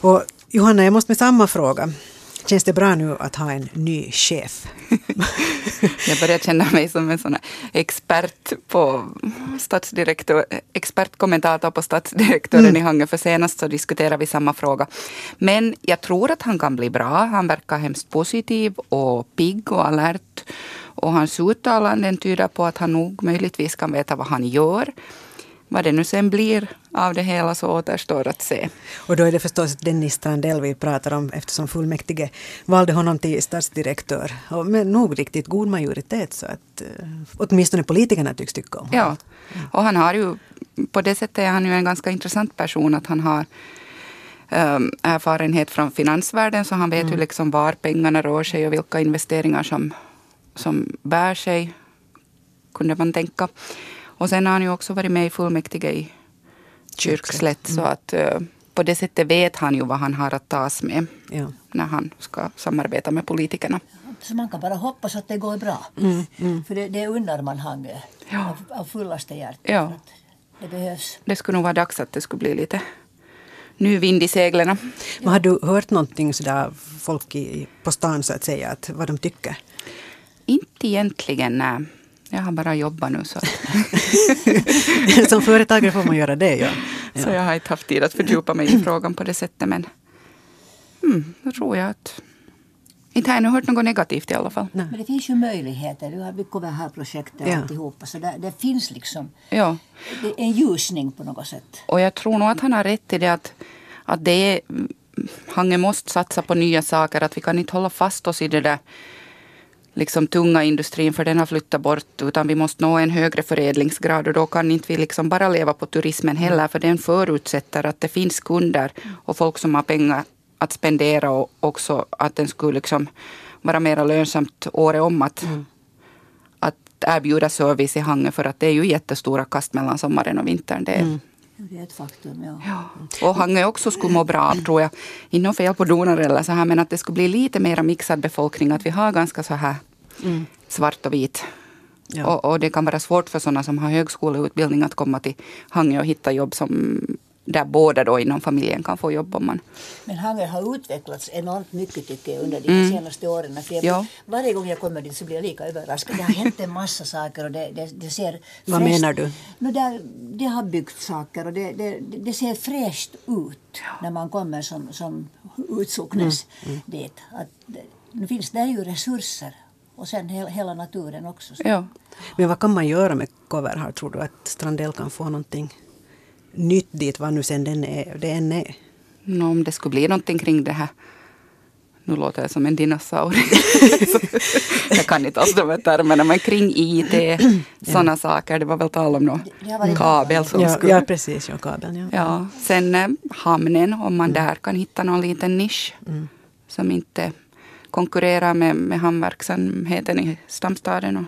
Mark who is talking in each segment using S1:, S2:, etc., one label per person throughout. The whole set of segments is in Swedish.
S1: Och Johanna, jag måste med samma fråga. Känns det bra nu att ha en ny chef?
S2: jag börjar känna mig som en sån expert på statsdirektör, expertkommentator på statsdirektören mm. i Hangö, för senast så diskuterade vi samma fråga. Men jag tror att han kan bli bra. Han verkar hemskt positiv och pigg och alert. Och hans uttalanden tyder på att han nog möjligtvis kan veta vad han gör. Vad det nu sen blir av det hela så återstår att se.
S1: Och då är det förstås Dennis Strandell vi pratar om eftersom fullmäktige valde honom till stadsdirektör. Och med nog riktigt god majoritet så att uh, åtminstone politikerna tycks tycka om
S2: honom. Ja, och han har ju på det sättet är han ju en ganska intressant person att han har um, erfarenhet från finansvärlden så han vet mm. ju liksom var pengarna rör sig och vilka investeringar som, som bär sig, kunde man tänka. Och sen har han ju också varit med i fullmäktige i Kyrkslätt. Mm. Så att uh, på det sättet vet han ju vad han har att tas med ja. när han ska samarbeta med politikerna.
S3: Så man kan bara hoppas att det går bra. Mm, mm. För det, det undrar man han ja. av, av fullaste hjärta. Ja. Det behövs.
S2: Det skulle nog vara dags att det skulle bli lite ny vind i seglen. Ja.
S1: Men har du hört någonting sådär folk i, på stan så att säga, att vad de tycker?
S2: Inte egentligen. Nej. Jag har bara jobbat nu. Så.
S1: Som företagare får man göra det, ja.
S2: ja. Så jag har inte haft tid att fördjupa mig i frågan på det sättet. Men mm, då tror jag att inte har jag hört något negativt i alla fall.
S3: Nej. Men det finns ju möjligheter. Du har byggt det här projektet ja. alltihopa. Så det, det finns liksom ja. en ljusning på något sätt.
S2: Och jag tror nog att han har rätt i det att, att det är, Hange måste satsa på nya saker. Att vi kan inte hålla fast oss i det där liksom tunga industrin för den har flyttat bort utan vi måste nå en högre förädlingsgrad och då kan inte vi liksom bara leva på turismen heller för den förutsätter att det finns kunder och folk som har pengar att spendera och också att den skulle liksom vara mer lönsamt året om att, mm. att erbjuda service i Hangö för att det är ju jättestora kast mellan sommaren och vintern. Det är, mm.
S3: Det är ett faktum, ja.
S2: ja. Och Hangö också skulle må bra av, tror jag. Inte fel på donar eller så här, men att det skulle bli lite mer mixad befolkning. Att vi har ganska så här mm. svart och vit. Ja. Och, och, det kan vara svårt för sådana som har högskoleutbildning att komma till Hangö och hitta jobb som där båda då inom familjen kan få jobb. Om man...
S3: Men Hangö har utvecklats enormt mycket tycker jag under de mm. senaste åren. För jag, ja. Varje gång jag kommer dit så blir jag lika överraskad. Det har hänt en massa saker och det, det, det ser
S1: Vad menar du?
S3: No, där, det har byggts saker och det, det, det ser fräscht ut när man kommer som, som utsocknes mm. mm. dit. Att, nu finns det ju resurser och sen hela naturen också.
S2: Ja.
S1: Men vad kan man göra med Coverhard? Tror du att Strandell kan få någonting nytt dit, vad nu sen den är, det än är?
S2: No, om det skulle bli någonting kring det här nu låter jag som en dinosaurie. jag kan inte alls de här termerna, men kring IT, sådana saker. Det var väl tal om någon kabel som
S1: ja,
S2: skulle...
S1: Ja, precis. Ja, kabeln, ja.
S2: ja. Sen eh, hamnen, om man mm. där kan hitta någon liten nisch mm. som inte konkurrerar med, med hamnverksamheten i stamstaden. Och,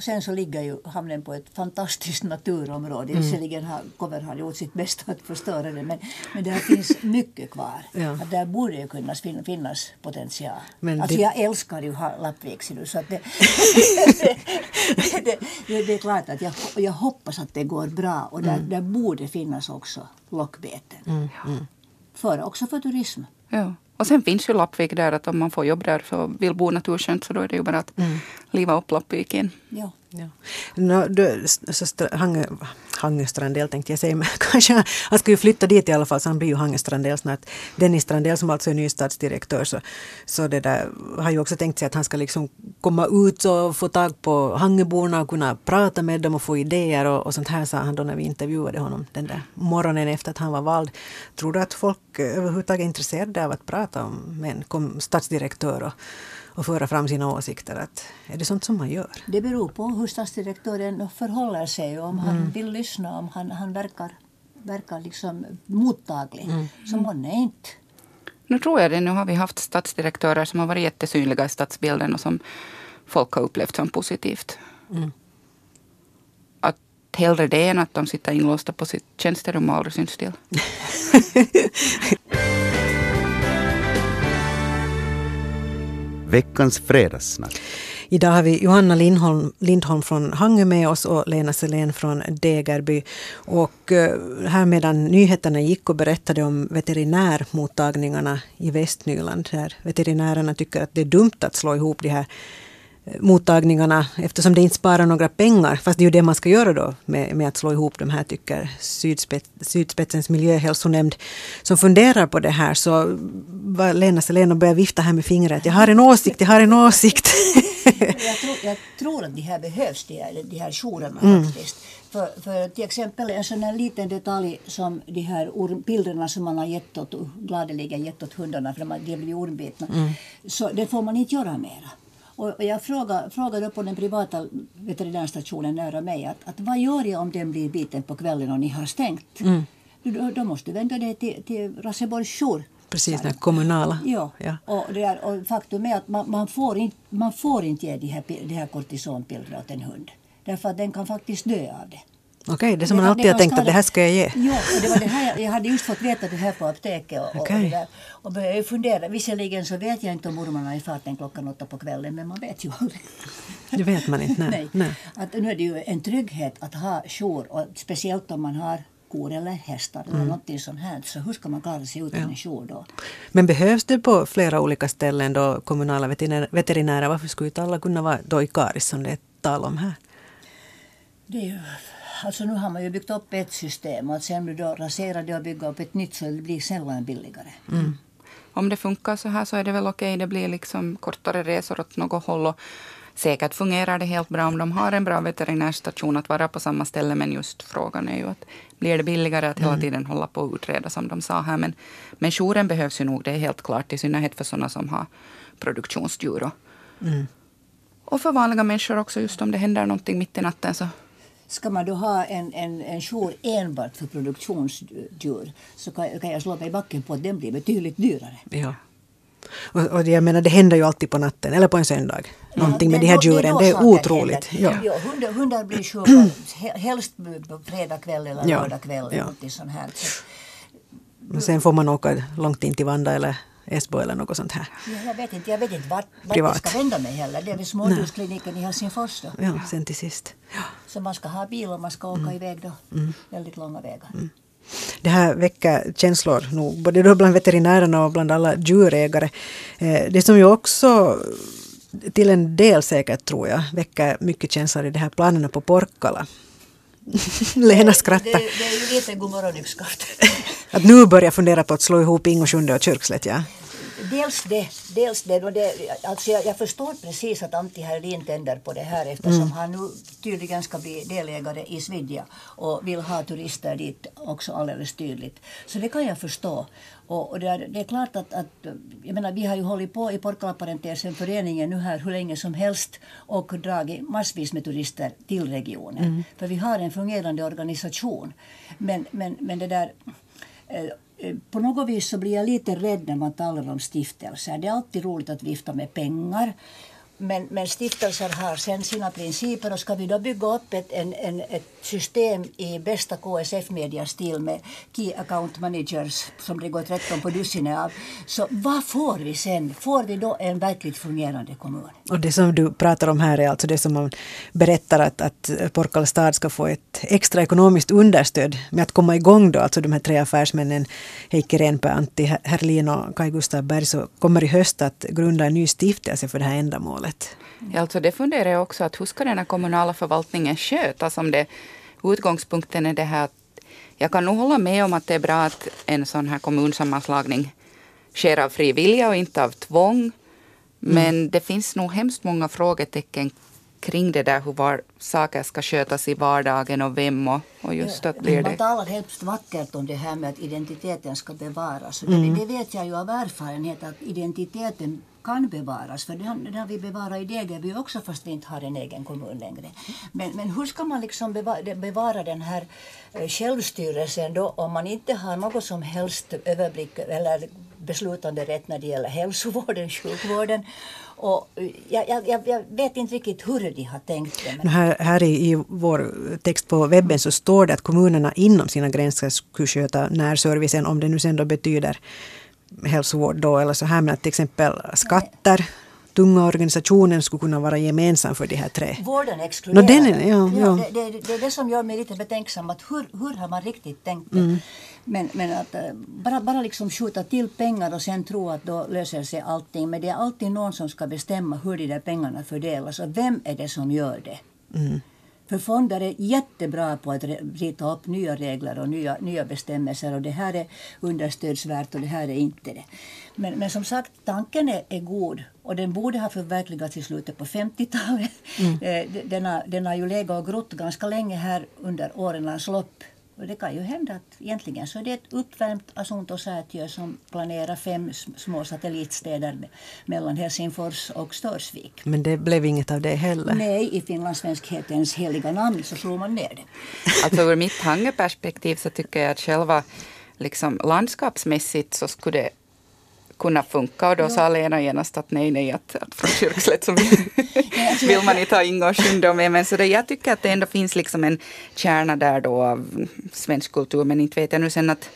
S3: och sen så ligger ju hamnen på ett fantastiskt naturområde. Mm. Visserligen har Cover gjort sitt bästa att förstöra det men, men det finns mycket kvar. Ja. Att där borde ju kunna finnas potential. Men alltså det... jag älskar ju Lappvik så att det, det, det, det, är klart att jag, jag hoppas att det går bra och där, mm. där borde finnas också lockbeten. Mm. Mm. För, också för turism.
S2: Ja. Och sen finns ju Lappvik där att om man får jobb där så vill bo naturskönt så då är det ju bara att mm. liva upp Lappvik igen.
S3: Ja. Ja.
S1: No, du, så Hangö-Strandell tänkte jag säga, men kanske han ska ju flytta dit i alla fall så han blir ju Hangestrandell snart. Dennis Strandell som alltså är ny stadsdirektör så, så det där, har ju också tänkt sig att han ska liksom komma ut och få tag på Hangeborna och kunna prata med dem och få idéer och, och sånt här sa han då när vi intervjuade honom den där morgonen efter att han var vald. Tror du att folk eh, överhuvudtaget är intresserade av att prata om med en stadsdirektör och och föra fram sina åsikter. Att, är det sånt som man gör?
S3: Det beror på hur stadsdirektören förhåller sig. Om han mm. vill lyssna, om han, han verkar, verkar liksom mottaglig. Mm. Så man är inte.
S2: Nu tror jag det. Nu har vi haft stadsdirektörer som har varit jättesynliga i stadsbilden och som folk har upplevt som positivt. Mm. Att hellre det än att de sitter inlåsta på sitt tjänsterum och aldrig syns till.
S4: Veckans fredagssnack.
S1: Idag har vi Johanna Lindholm, Lindholm från Hangö med oss och Lena Selén från Degerby. Och eh, här medan nyheterna gick och berättade om veterinärmottagningarna i Västnyland, där veterinärerna tycker att det är dumt att slå ihop de här mottagningarna eftersom det inte sparar några pengar. Fast det är ju det man ska göra då med, med att slå ihop de här tycker Sydspets, Sydspetsens miljöhälsonämnd som funderar på det här. Så var Lena Selén och började vifta här med fingret. Jag har en åsikt, jag har en åsikt.
S3: jag, tror, jag tror att de här behövs, de här, de här jourerna mm. faktiskt. För, för till exempel en sån här liten detalj som de här bilderna som man har gett åt, gladeligen gett åt hundarna för de har blivit ormbitna. Mm. Så det får man inte göra mera. Och jag frågade, frågade på den privata veterinärstationen nära mig att, att vad gör jag om den blir biten på kvällen och ni har stängt? Mm. Då, då måste du vända dig till, till Raseborgs jour.
S1: Precis, den kommunala.
S3: Ja. ja. Och, det är, och faktum är att man, man, får inte, man får inte ge de här, här kortisonpillren åt en hund. Därför att den kan faktiskt dö av det.
S1: Okej, okay, det som man alltid har tänkt att det här ska jag ge.
S3: Och det var det här, jag hade just fått veta det här på apoteket och, okay. och, där, och började fundera. Visserligen så vet jag inte om ormarna är i farten klockan åtta på kvällen men man vet ju aldrig.
S1: Det vet man inte. Nej.
S3: nej. nej. Att nu är det ju en trygghet att ha jour och speciellt om man har kor eller hästar eller mm. någonting sånt här. Så hur ska man klara sig utan ja. en jour då?
S1: Men behövs det på flera olika ställen då kommunala veterinärer? Varför skulle inte alla kunna vara då i Karis som det är tal om här?
S3: Det är ju alltså nu har man ju byggt upp ett system och att sen då rasera det och bygga upp ett nytt så det blir sällan billigare. Mm.
S2: Om det funkar så här så är det väl okej. Det blir liksom kortare resor åt något håll. Och säkert fungerar det helt bra om de har en bra veterinärstation att vara på samma ställe. Men just frågan är ju att blir det billigare att hela mm. tiden hålla på att utreda som de sa här. Men, men jouren behövs ju nog, det är helt klart. I synnerhet för sådana som har produktionsdjur. Och, mm. och för vanliga människor också, just om det händer någonting mitt i natten så
S3: Ska man då ha en, en, en jour enbart för produktionsdjur så kan, kan jag slå mig i backen på att den blir betydligt dyrare.
S1: Ja. Och, och jag menar, det händer ju alltid på natten eller på en söndag. Någonting ja, med de här djuren. Det är, otroligt.
S3: Ja. Ja, hundar, hundar blir sjuka helst på fredag kväll eller lördag kväll. Ja. Sånt här.
S1: Så. Sen får man åka långt in till Vanda eller Esbo eller något sånt här.
S3: Ja, jag vet inte, jag vet inte vart, vart jag ska vända mig heller. Det är vid smådjurskliniken i Helsingfors. Då.
S1: Ja, sen till sist. Ja.
S3: Så man ska ha bil och man ska åka mm. iväg då. Mm. Väldigt långa vägar. Mm.
S1: Det här väcker känslor nog, både då bland veterinärerna och bland alla djurägare. Eh, det som ju också till en del säkert tror jag väcker mycket känslor i de här planerna på Porkkala. Lena skrattar. Det,
S3: det, det, är ju lite godmorgon yxskaft.
S1: att nu börja fundera på att slå ihop Ingosjunde och Kyrkslätt, ja.
S3: Dels det, dels det. Och det alltså jag, jag, förstår precis att Antti Herlin tänder på det här eftersom mm. han nu tydligen ska bli delägare i Svidja och vill ha turister dit också alldeles tydligt. Så det kan jag förstå. Och, och det, är, det, är, klart att, att, jag menar, vi har ju hållit på i Porkalaparentesen föreningen nu här hur länge som helst och dragit massvis med turister till regionen. Mm. För vi har en fungerande organisation. Men, men, men det där eh, på något vis så blir jag lite rädd när man talar om stiftelser. Det är alltid roligt att vifta med pengar. Men, men stiftelser har sen sina principer och ska vi då bygga upp ett, en, en, ett system i bästa KSF-mediastil med Key Account Managers som det går 13 på dussinet av. Så vad får vi sen? Får vi då en verkligt fungerande kommun?
S1: Och det som du pratar om här är alltså det som man berättar att, att Porkala stad ska få ett extra ekonomiskt understöd med att komma igång då, alltså de här tre affärsmännen Heikki Renpää, Antti Herlin och Kai Gustav Berg så kommer i höst att grunda en ny stiftelse för det här ändamålet
S2: hållet. Ja, alltså det funderar jag också, att hur ska den här kommunala förvaltningen skötas om det utgångspunkten är det här att jag kan nog hålla med om att det är bra att en sån här kommunsammanslagning sker av fri vilja och inte av tvång. Mm. Men mm. det finns nog hemskt många frågetecken kring det där hur var, saker ska skötas i vardagen och vem och, och just att blir det...
S3: Man talar hemskt vackert om det här med att identiteten ska bevaras. Mm. Det, det, vet jag ju av erfarenhet att identiteten kan bevaras. För den, har vi bevarat i Degerby också fast vi inte har en egen kommun längre. Men, men hur ska man liksom bevara, bevara den här eh, självstyrelsen då om man inte har något som helst överblick eller beslutande rätt när det gäller hälsovården, sjukvården. Och eh, jag, jag, jag vet inte riktigt hur de har tänkt det.
S1: Men... Här, här i, i vår text på webben så står det att kommunerna inom sina gränser skulle sköta närservicen om det nu sen då betyder hälsovård då eller så här men att till exempel skatter tunga organisationen skulle kunna vara gemensam för de här tre?
S3: Vården exkluderar.
S1: No, den är, ja, ja.
S3: Det, det, det, är det som gör mig lite betänksam. Att hur, hur har man riktigt tänkt det? Mm. Men, men att eh, bara, bara liksom skjuta till pengar och sen tro att då löser sig allting. Men det är alltid någon som ska bestämma hur de där pengarna fördelas. Och vem är det som gör det? Mm. För fonder är jättebra på att rita upp nya regler och nya, nya bestämmelser och det här är understödsvärt och det här är inte det. Men, men som sagt, tanken är, är god och den borde ha förverkligats i slutet på 50-talet. Mm. Den, har, den har ju legat och grott ganska länge här under årens lopp. Och det kan ju hända att egentligen så är det ett uppvärmt Asuntosäätiö som planerar fem små satellitstäder mellan Helsingfors och Störsvik.
S1: Men det blev inget av det heller?
S3: Nej, i finlandssvenskhetens heliga namn så slog man ner det.
S2: Alltså ur mitt Hangeperspektiv så tycker jag att själva liksom, landskapsmässigt så skulle det kunna funka. Och då ja. sa Lena genast att nej, nej, att, att från Kyrkslätt så vill, vill man inte ha Ingårdsjunde med. Men så det, jag tycker att det ändå finns liksom en kärna där då av svensk kultur. Men inte vet jag nu sen att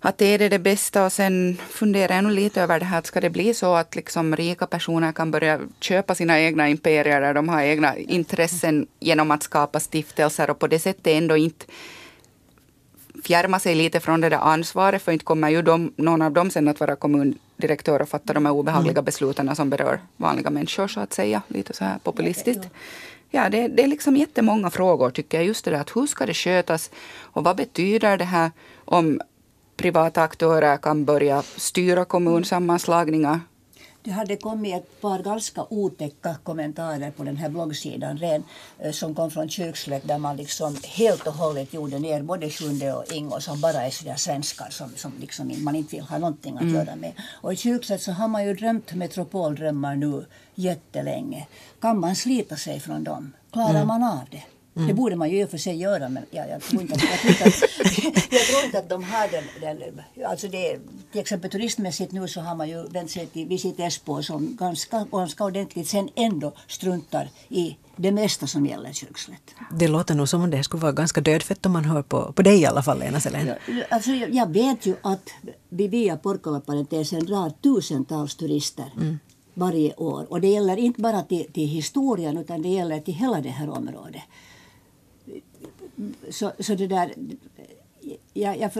S2: att är det det bästa och sen funderar jag nog lite över det här att ska det bli så att liksom rika personer kan börja köpa sina egna imperier där de har egna intressen genom att skapa stiftelser och på det sättet ändå inte fjärma sig lite från det där ansvaret, för inte kommer ju de, någon av dem sen att vara kommundirektör och fatta de här obehagliga mm. besluten som berör vanliga människor, så att säga, lite så här populistiskt. Ja, det, det är liksom jättemånga frågor tycker jag. Just det där att hur ska det skötas och vad betyder det här om privata aktörer kan börja styra kommunsammanslagningar?
S3: Det hade kommit ett par ganska otäcka kommentarer på den här bloggsidan ren, eh, som kom från Kyrkslätt där man liksom helt och hållet gjorde ner både Sjunde och Ingo som bara är sådär svenskar som, som liksom man inte vill ha någonting att mm. göra med. Och i Kyrkslätt så har man ju drömt metropoldrömmar nu jättelänge. Kan man slita sig från dem? Klarar mm. man av det? Mm. Det borde man ju i och för sig göra men jag, jag, tror, inte att, jag, tror, inte att, jag tror inte att de har den, den alltså det, till exempel turistmässigt nu så har man ju vänt sig till Visit Espoo som ganska, ganska ordentligt sen ändå struntar i det mesta som gäller Kyrkslätt.
S1: Det låter nog som om det skulle vara ganska dödfött om man hör på, på dig i alla fall Lena Selén.
S3: Alltså, jag, jag vet ju att vi via Porkala-parentesen drar tusentals turister mm. varje år. Och det gäller inte bara till, till historien utan det gäller till hela det här området så, så det där, jag, jag,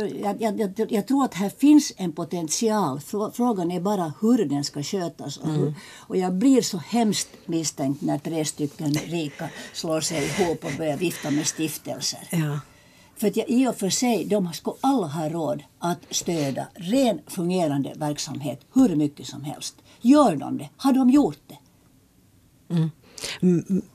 S3: jag, jag, tror att här finns en potential. Frågan är bara hur den ska skötas. Och, mm. och jag blir så hemskt misstänkt när tre stycken rika slår sig ihop och börjar vifta med stiftelser.
S1: Ja.
S3: För att jag, i och för sig, de skulle alla ha råd att stödja ren fungerande verksamhet hur mycket som helst. Gör de det? Har de gjort det?
S1: Mm.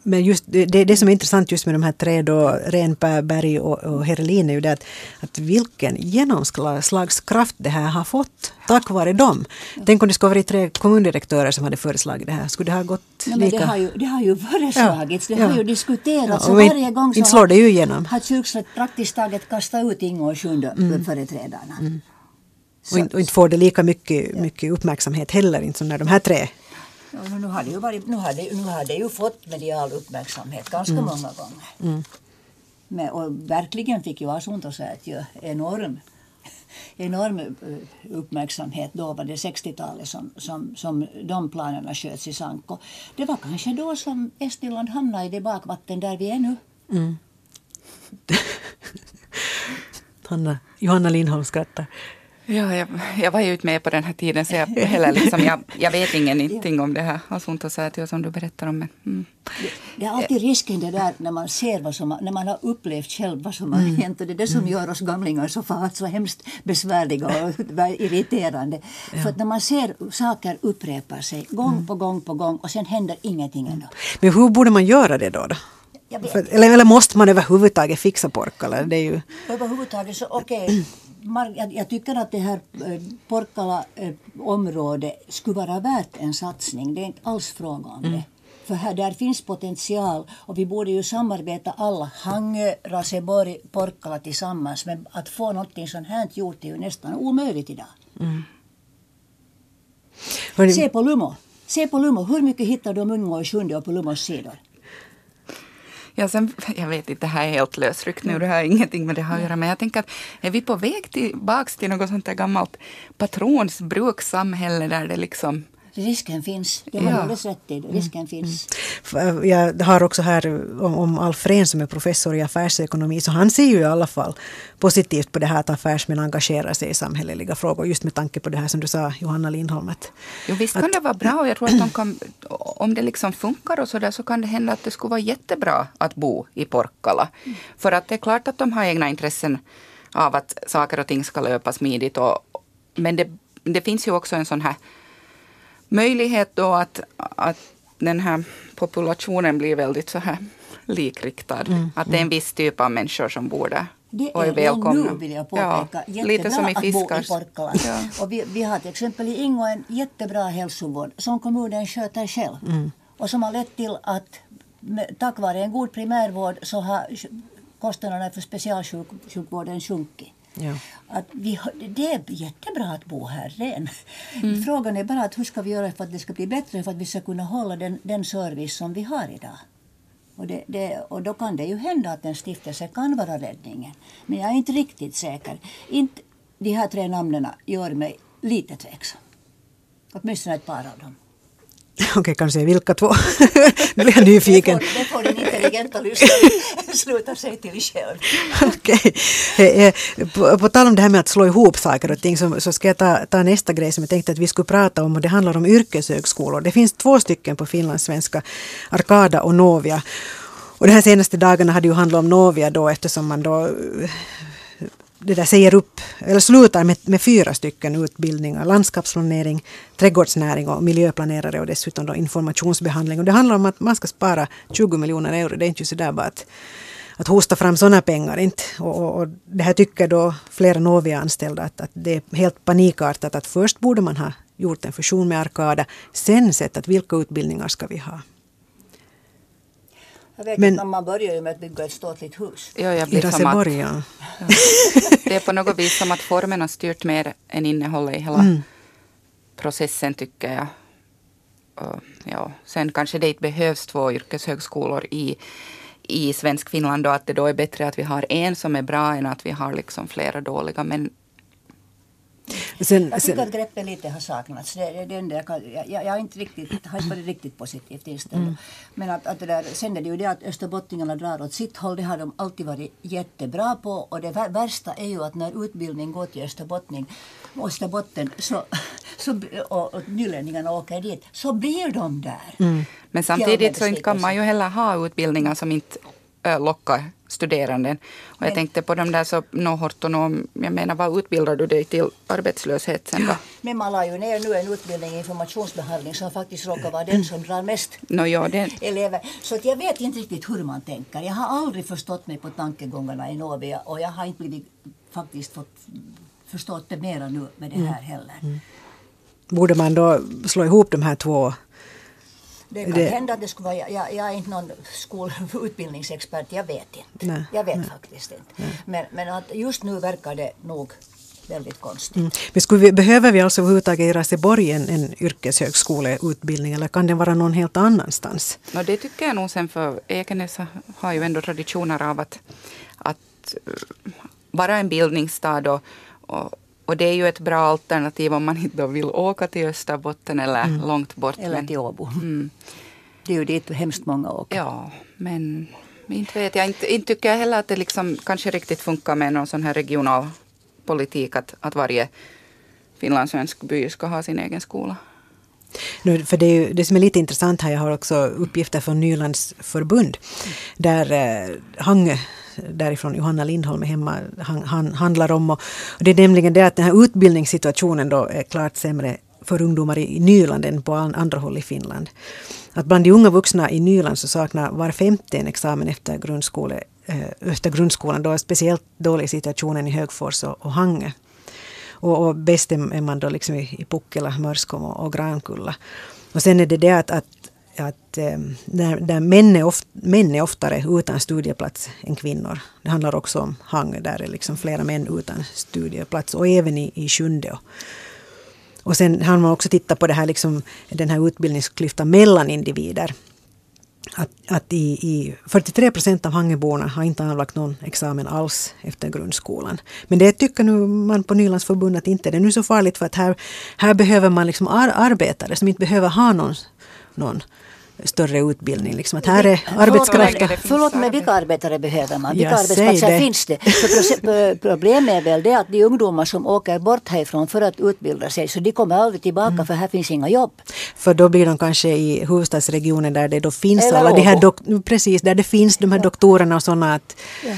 S1: Men just det, det som är intressant just med de här tre då, Renpää, Berg och, och Herelin är ju det att, att vilken genomslagskraft det här har fått tack vare dem. Tänk om det skulle varit tre kommundirektörer som hade föreslagit det här. Skulle det ha gått
S3: ja,
S1: lika?
S3: Det har ju, det har ju föreslagits, ja, det har ju diskuterats. Ja,
S1: och varje gång så slår det ju igenom.
S3: har Kyrkslätt praktiskt taget kastat ut Ingo Sjunde mm. företrädarna. Mm.
S1: Och inte får det lika mycket, mycket uppmärksamhet heller, inte som när de här tre
S3: Ja, nu, har det ju varit, nu, har det, nu har det ju fått medial uppmärksamhet ganska mm. många gånger. Mm. Men, och verkligen fick ju Asuntosäätiö enorm, enorm eh, uppmärksamhet. Då var det 60-talet som, som, som de planerna sköts i Sanko. Det var kanske då som Estland hamnade i det bakvatten där vi är nu. Mm.
S1: Hanna, Johanna Lindholm skrattar.
S2: Ja, jag, jag var ju inte med på den här tiden så jag, heller liksom, jag, jag vet ingenting om det här Asuntosäätiö som du berättar om. Men, mm.
S3: det, är alltid risken det där när man ser vad som när man har upplevt själv vad som har mm. hänt och det är det som mm. gör oss gamlingar så, fast, så hemskt besvärliga och irriterande. Ja. För att när man ser saker upprepa sig gång mm. på gång på gång och sen händer ingenting ändå.
S1: Men hur borde man göra det då? då? För, eller, eller måste man överhuvudtaget fixa Porkkala? Det är ju...
S3: Överhuvudtaget så okej. Okay jag, jag tycker att det här eh, Porkkala-området eh, skulle vara värt en satsning. Det är inte alls fråga om mm. det. För här, där finns potential och vi borde ju samarbeta alla, Hangö, Raseborg, Porkkala tillsammans. Men att få någonting sånt här gjort är ju nästan omöjligt idag. Mm. Se på Lumo. Se på Lumo. Hur mycket hittar du om Ungo i Sjunde och på Lumos sidor?
S2: Ja, sen, jag vet inte, det här är helt lösryckt nu, det har ingenting med det här att göra. Men jag tänker att är vi på väg tillbaka till något sånt där gammalt patronsbrukssamhälle där det liksom
S3: Risken finns. Det har ja. alldeles rätt i. Risken mm. finns.
S1: Mm. Jag har också här om, om Alf Rehn som är professor i affärsekonomi. Så han ser ju i alla fall positivt på det här att affärsmän engagerar sig i samhälleliga frågor. Just med tanke på det här som du sa Johanna Lindholm. Att,
S2: jo, visst kan att, det vara bra och jag tror att de kan, om det liksom funkar och så där så kan det hända att det skulle vara jättebra att bo i Porkkala. Mm. För att det är klart att de har egna intressen av att saker och ting ska löpa smidigt. Och, men det, det finns ju också en sån här möjlighet då att, att den här populationen blir väldigt så här likriktad. Mm. Att det är en viss typ av människor som bor där.
S3: Det är, är nu vill jag påpeka. Ja, lite som i att bo i. Ja. Och vi, vi har till exempel i Ingo en jättebra hälsovård som kommunen sköter själv. Mm. Och som har lett till att tack vare en god primärvård så har kostnaderna för specialsjukvården sjunkit. Ja. Att vi, det är jättebra att bo här. Mm. Frågan är bara att hur ska vi göra för att det ska bli bättre för att vi ska kunna hålla den, den service som vi har idag. Och, det, det, och då kan det ju hända att en stiftelse kan vara räddningen. Men jag är inte riktigt säker. Inte, de här tre namnen gör mig lite tveksam. Åtminstone ett par av dem.
S1: Okej, kanske vilka två? nu blir jag nyfiken.
S3: Det får, det får den intelligenta lyssnaren sluta sig till själv.
S1: Okej. Okay. På, på tal om det här med att slå ihop saker och ting så, så ska jag ta, ta, nästa grej som jag tänkte att vi skulle prata om och det handlar om yrkeshögskolor. Det finns två stycken på finlandssvenska, Arkada och Novia. Och de här senaste dagarna hade ju handlat om Novia då eftersom man då det där säger upp, eller slutar med, med fyra stycken utbildningar. Landskapsplanering, trädgårdsnäring och miljöplanerare och dessutom då informationsbehandling. Och det handlar om att man ska spara 20 miljoner euro. Det är inte så där bara att, att hosta fram sådana pengar. Inte. Och, och, och det här tycker då flera Novia-anställda att, att det är helt panikartat att först borde man ha gjort en fusion med Arkada, sen sett att vilka utbildningar ska vi ha.
S3: Jag vet Men, att man börjar ju med att bygga ett ståtligt hus.
S2: Ja, jag blir I
S1: Raseborg, ja.
S2: Det är på något vis som att formen har styrt mer än innehållet i hela mm. processen tycker jag. Och, ja, sen kanske det inte behövs två yrkeshögskolor i, i svensk Finland och att det då är bättre att vi har en som är bra än att vi har liksom flera dåliga. Men
S3: Sen, jag tycker sen, att greppet lite har saknats. Det, det, det enda jag, kan, jag, jag, jag inte riktigt, har inte varit riktigt positivt inställd. Mm. Men att, att det där, sen är det ju det att österbottningarna drar åt sitt håll. Det har de alltid varit jättebra på. Och det värsta är ju att när utbildning går till Österbottning, Österbotten så, så, och, och nylänningarna åker dit, så blir de där. Mm.
S2: Men samtidigt så kan man ju heller ha utbildningar som inte lockar studeranden. Och jag tänkte på de där så no jag menar vad utbildar du dig till arbetslöshet sen då?
S3: Men man la ju ner nu en utbildning i informationsbehandling som faktiskt råkar vara den som drar mest
S2: no, ja, den.
S3: elever. Så att jag vet inte riktigt hur man tänker. Jag har aldrig förstått mig på tankegångarna i Novia och jag har inte blivit faktiskt fått förstått det mera nu med det här heller. Mm.
S1: Borde man då slå ihop de här två
S3: det kan det... hända att det skulle vara, jag, jag är inte någon skol, utbildningsexpert, jag vet inte. Nej, jag vet nej, faktiskt inte. Men, men att just nu verkar det nog väldigt konstigt. Mm.
S1: Men skulle vi, behöver vi alltså överhuvudtaget i Raseborg en, en yrkeshögskoleutbildning eller kan den vara någon helt annanstans?
S2: No, det tycker jag nog sen för Ekenäs har ju ändå traditioner av att, att eh, vara en bildningsstad och, och och det är ju ett bra alternativ om man inte vill åka till Österbotten eller mm. långt bort.
S3: Eller till Åbo. Mm. Det är ju dit hemskt många åker.
S2: Ja, men inte vet jag. Inte, inte tycker jag heller att det liksom kanske riktigt funkar med någon sån här regional politik att, att varje finlandssvensk by ska ha sin egen skola.
S1: Nu, för det, ju, det som är lite intressant här, jag har också uppgifter från Nylands förbund. Där eh, Hangö därifrån Johanna Lindholm är hemma han, han, handlar om. Och, och, det är nämligen det att den här utbildningssituationen då är klart sämre för ungdomar i, Nyland än på andra håll i Finland. Att bland de unga vuxna i Nyland så saknar var femte en examen efter, grundskole, eh, efter grundskolan. Då är speciellt dålig situationen i Högfors och, och Hangö. Och, och bäst är man då liksom i, i Pukkela, Mörskom och, och Grankulla. Och sen är det det att, att att ehm, där, där män, är oft, män är oftare utan studieplats än kvinnor. Det handlar också om Hangö, där det är liksom flera män utan studieplats och även i, i Sjunde. Och sen har man också tittat på det här, liksom, den här utbildningsklyftan mellan individer. att, att i, i 43 procent av Hangeborna har inte avlagt någon examen alls efter grundskolan. Men det tycker nu man på Nylandsförbundet inte det är nu så farligt för att här, här behöver man liksom ar arbetare som inte behöver ha någon, någon större utbildning. Liksom att här är arbetskraften.
S3: Förlåt, men vilka arbetare behöver man? Vilka arbetsplatser det. finns det? För problemet är väl det att de ungdomar som åker bort härifrån för att utbilda sig, så de kommer aldrig tillbaka mm. för här finns inga jobb.
S1: För då blir de kanske i huvudstadsregionen där det då finns Eller alla de här, precis, där det finns de här ja. doktorerna och sådana att, ja.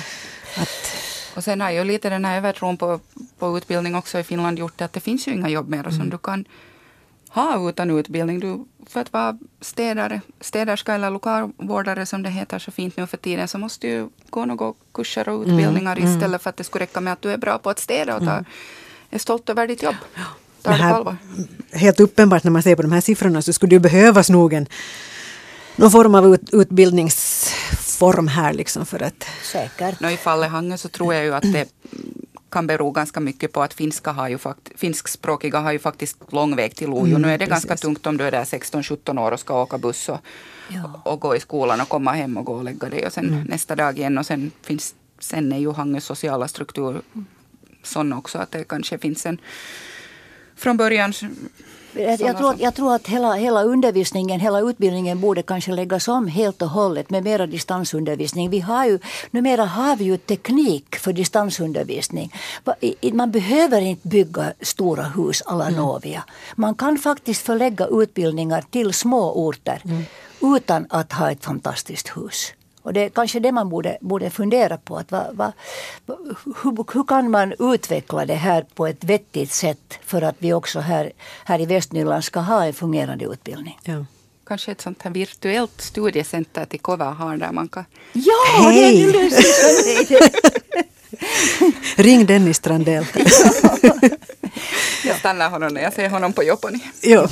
S2: att och sen har ju lite den här övertron på, på utbildning också i Finland gjort att det finns ju inga jobb mer mm. som du kan ha utan utbildning. Du, för att vara städare, städerska eller lokalvårdare som det heter så fint nu för tiden så måste du gå några kurser och mm, utbildningar mm, istället för att det skulle räcka med att du är bra på att städa och ta, mm. är stolt över ditt jobb. Ta det här,
S1: helt uppenbart när man ser på de här siffrorna så skulle det behövas nog en någon form av ut, utbildningsform här liksom för att...
S3: Säkert.
S2: No, I fallet Hange så tror jag ju att det kan bero ganska mycket på att finska har ju fakt finskspråkiga har ju faktiskt lång väg till Lojo. Mm, nu är det precis. ganska tungt om du är där 16-17 år och ska åka buss och, ja. och, gå i skolan och komma hem och gå och lägga dig och sen mm. nästa dag igen och sen finns sen är ju Hanges sociala struktur sån också att det kanske finns en från början
S3: jag, tror, jag tror att hela, hela undervisningen, hela utbildningen borde kanske läggas om helt och hållet med mera distansundervisning. Vi har ju, numera har vi ju teknik för distansundervisning. Man behöver inte bygga stora hus alla mm. Novia. Man kan faktiskt förlägga utbildningar till små orter mm. utan att ha ett fantastiskt hus. Och det är kanske det man borde, borde fundera på. Att va, va, hur, hur, kan man utveckla det här på ett vettigt sätt för att vi också här, här i Västnyland ska ha en fungerande utbildning?
S2: Ja. Kanske ett sånt här virtuellt studiecenter till Kovar där man kan...
S3: Ja, Hej! det är
S1: Ring Dennis Strandell.
S2: Jag stannar honom när jag ser honom på Joponi.
S1: Ja.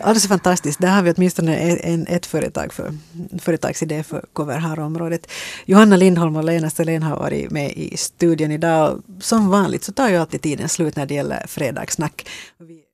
S1: alltså fantastiskt. Där har vi åtminstone en, ett företag för, företagsidé för Koverhar-området. Johanna Lindholm och Lena Selén har varit med i studion idag. Som vanligt så tar ju alltid tiden slut när det gäller fredagssnack.